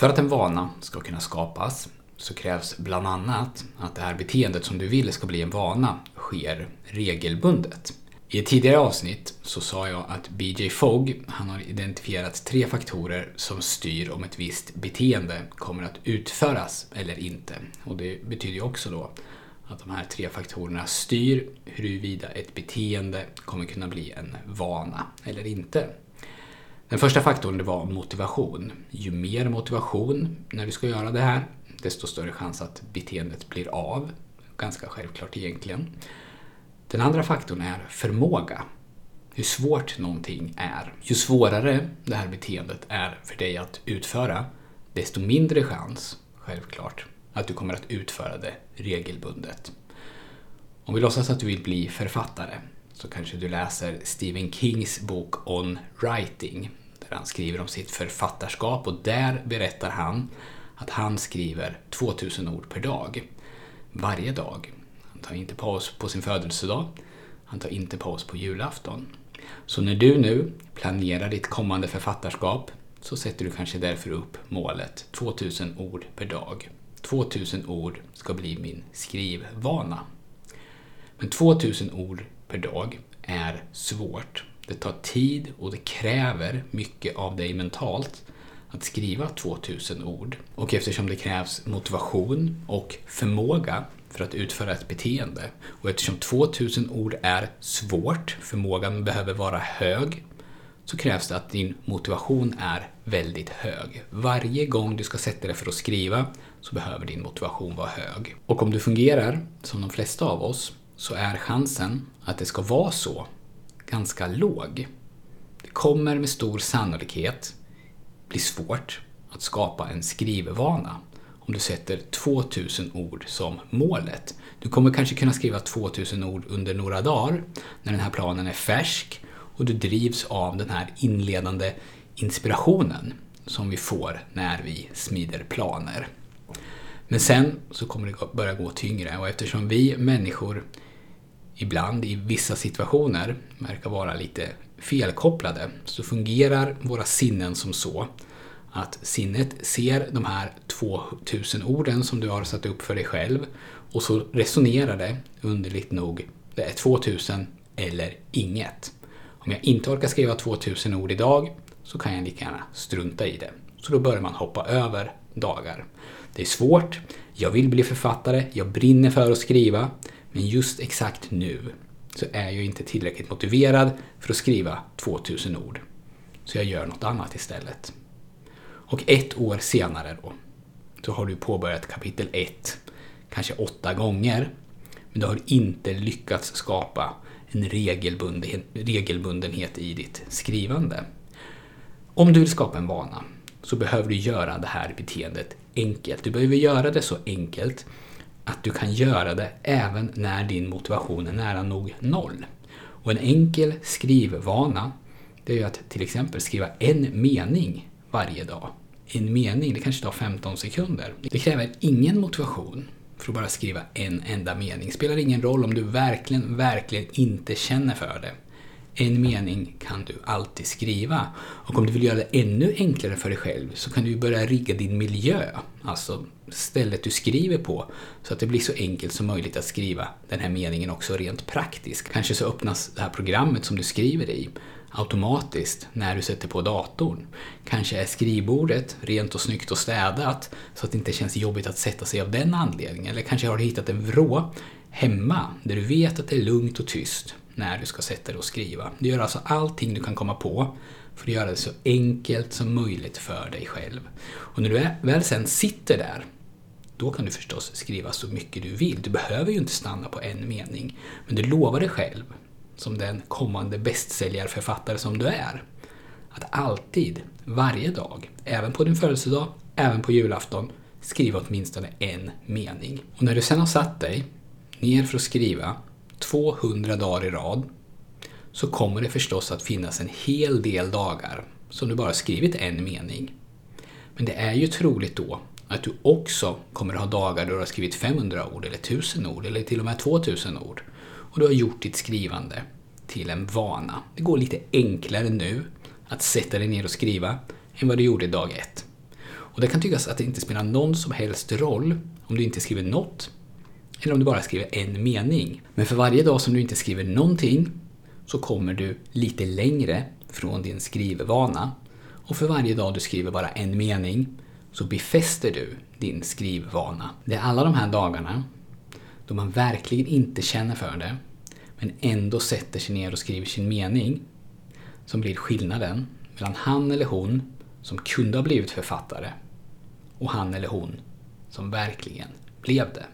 För att en vana ska kunna skapas så krävs bland annat att det här beteendet som du vill ska bli en vana sker regelbundet. I ett tidigare avsnitt så sa jag att BJ Fogg han har identifierat tre faktorer som styr om ett visst beteende kommer att utföras eller inte. Och det betyder ju också då att de här tre faktorerna styr huruvida ett beteende kommer kunna bli en vana eller inte. Den första faktorn det var motivation. Ju mer motivation när du ska göra det här, desto större chans att beteendet blir av. Ganska självklart egentligen. Den andra faktorn är förmåga. Hur svårt någonting är. Ju svårare det här beteendet är för dig att utföra, desto mindre chans, självklart, att du kommer att utföra det regelbundet. Om vi låtsas att du vill bli författare så kanske du läser Stephen Kings bok On Writing där han skriver om sitt författarskap och där berättar han att han skriver 2000 ord per dag. Varje dag. Han tar inte paus på sin födelsedag. Han tar inte paus på julafton. Så när du nu planerar ditt kommande författarskap så sätter du kanske därför upp målet 2000 ord per dag. 2000 ord ska bli min skrivvana. Men 2000 ord per dag är svårt. Det tar tid och det kräver mycket av dig mentalt att skriva 2000 ord. Och eftersom det krävs motivation och förmåga för att utföra ett beteende och eftersom 2000 ord är svårt, förmågan behöver vara hög, så krävs det att din motivation är väldigt hög. Varje gång du ska sätta dig för att skriva så behöver din motivation vara hög. Och om du fungerar som de flesta av oss så är chansen att det ska vara så ganska låg. Det kommer med stor sannolikhet bli svårt att skapa en skrivvana om du sätter 2000 ord som målet. Du kommer kanske kunna skriva 2000 ord under några dagar när den här planen är färsk och du drivs av den här inledande inspirationen som vi får när vi smider planer. Men sen så kommer det börja gå tyngre och eftersom vi människor ibland i vissa situationer verkar vara lite felkopplade så fungerar våra sinnen som så att sinnet ser de här 2000 orden som du har satt upp för dig själv och så resonerar det underligt nog, det är 2000 eller inget. Om jag inte orkar skriva 2000 ord idag så kan jag lika gärna strunta i det. Så då börjar man hoppa över dagar. Det är svårt, jag vill bli författare, jag brinner för att skriva, men just exakt nu så är jag inte tillräckligt motiverad för att skriva 2000 ord. Så jag gör något annat istället. Och ett år senare då, så har du påbörjat kapitel 1, kanske åtta gånger, men du har inte lyckats skapa en regelbundenhet, regelbundenhet i ditt skrivande. Om du vill skapa en vana så behöver du göra det här beteendet enkelt. Du behöver göra det så enkelt att du kan göra det även när din motivation är nära nog noll. Och en enkel skrivvana, det är ju att till exempel skriva en mening varje dag. En mening, det kanske tar 15 sekunder. Det kräver ingen motivation för att bara skriva en enda mening. Det spelar ingen roll om du verkligen, verkligen inte känner för det. En mening kan du alltid skriva. Och om du vill göra det ännu enklare för dig själv så kan du börja rigga din miljö, alltså stället du skriver på, så att det blir så enkelt som möjligt att skriva den här meningen också rent praktiskt. Kanske så öppnas det här programmet som du skriver i automatiskt när du sätter på datorn. Kanske är skrivbordet rent och snyggt och städat så att det inte känns jobbigt att sätta sig av den anledningen. Eller kanske har du hittat en vrå hemma där du vet att det är lugnt och tyst när du ska sätta dig och skriva. Du gör alltså allting du kan komma på för att göra det så enkelt som möjligt för dig själv. Och när du väl sen sitter där, då kan du förstås skriva så mycket du vill. Du behöver ju inte stanna på en mening, men du lovar dig själv, som den kommande bästsäljarförfattare som du är, att alltid, varje dag, även på din födelsedag, även på julafton, skriva åtminstone en mening. Och när du sen har satt dig ner för att skriva 200 dagar i rad så kommer det förstås att finnas en hel del dagar som du bara skrivit en mening. Men det är ju troligt då att du också kommer att ha dagar då du har skrivit 500 ord eller 1000 ord eller till och med 2000 ord. Och du har gjort ditt skrivande till en vana. Det går lite enklare nu att sätta dig ner och skriva än vad du gjorde dag ett. Och det kan tyckas att det inte spelar någon som helst roll om du inte skriver något eller om du bara skriver en mening. Men för varje dag som du inte skriver någonting så kommer du lite längre från din skrivvana. Och för varje dag du skriver bara en mening så befäster du din skrivvana. Det är alla de här dagarna då man verkligen inte känner för det men ändå sätter sig ner och skriver sin mening som blir skillnaden mellan han eller hon som kunde ha blivit författare och han eller hon som verkligen blev det.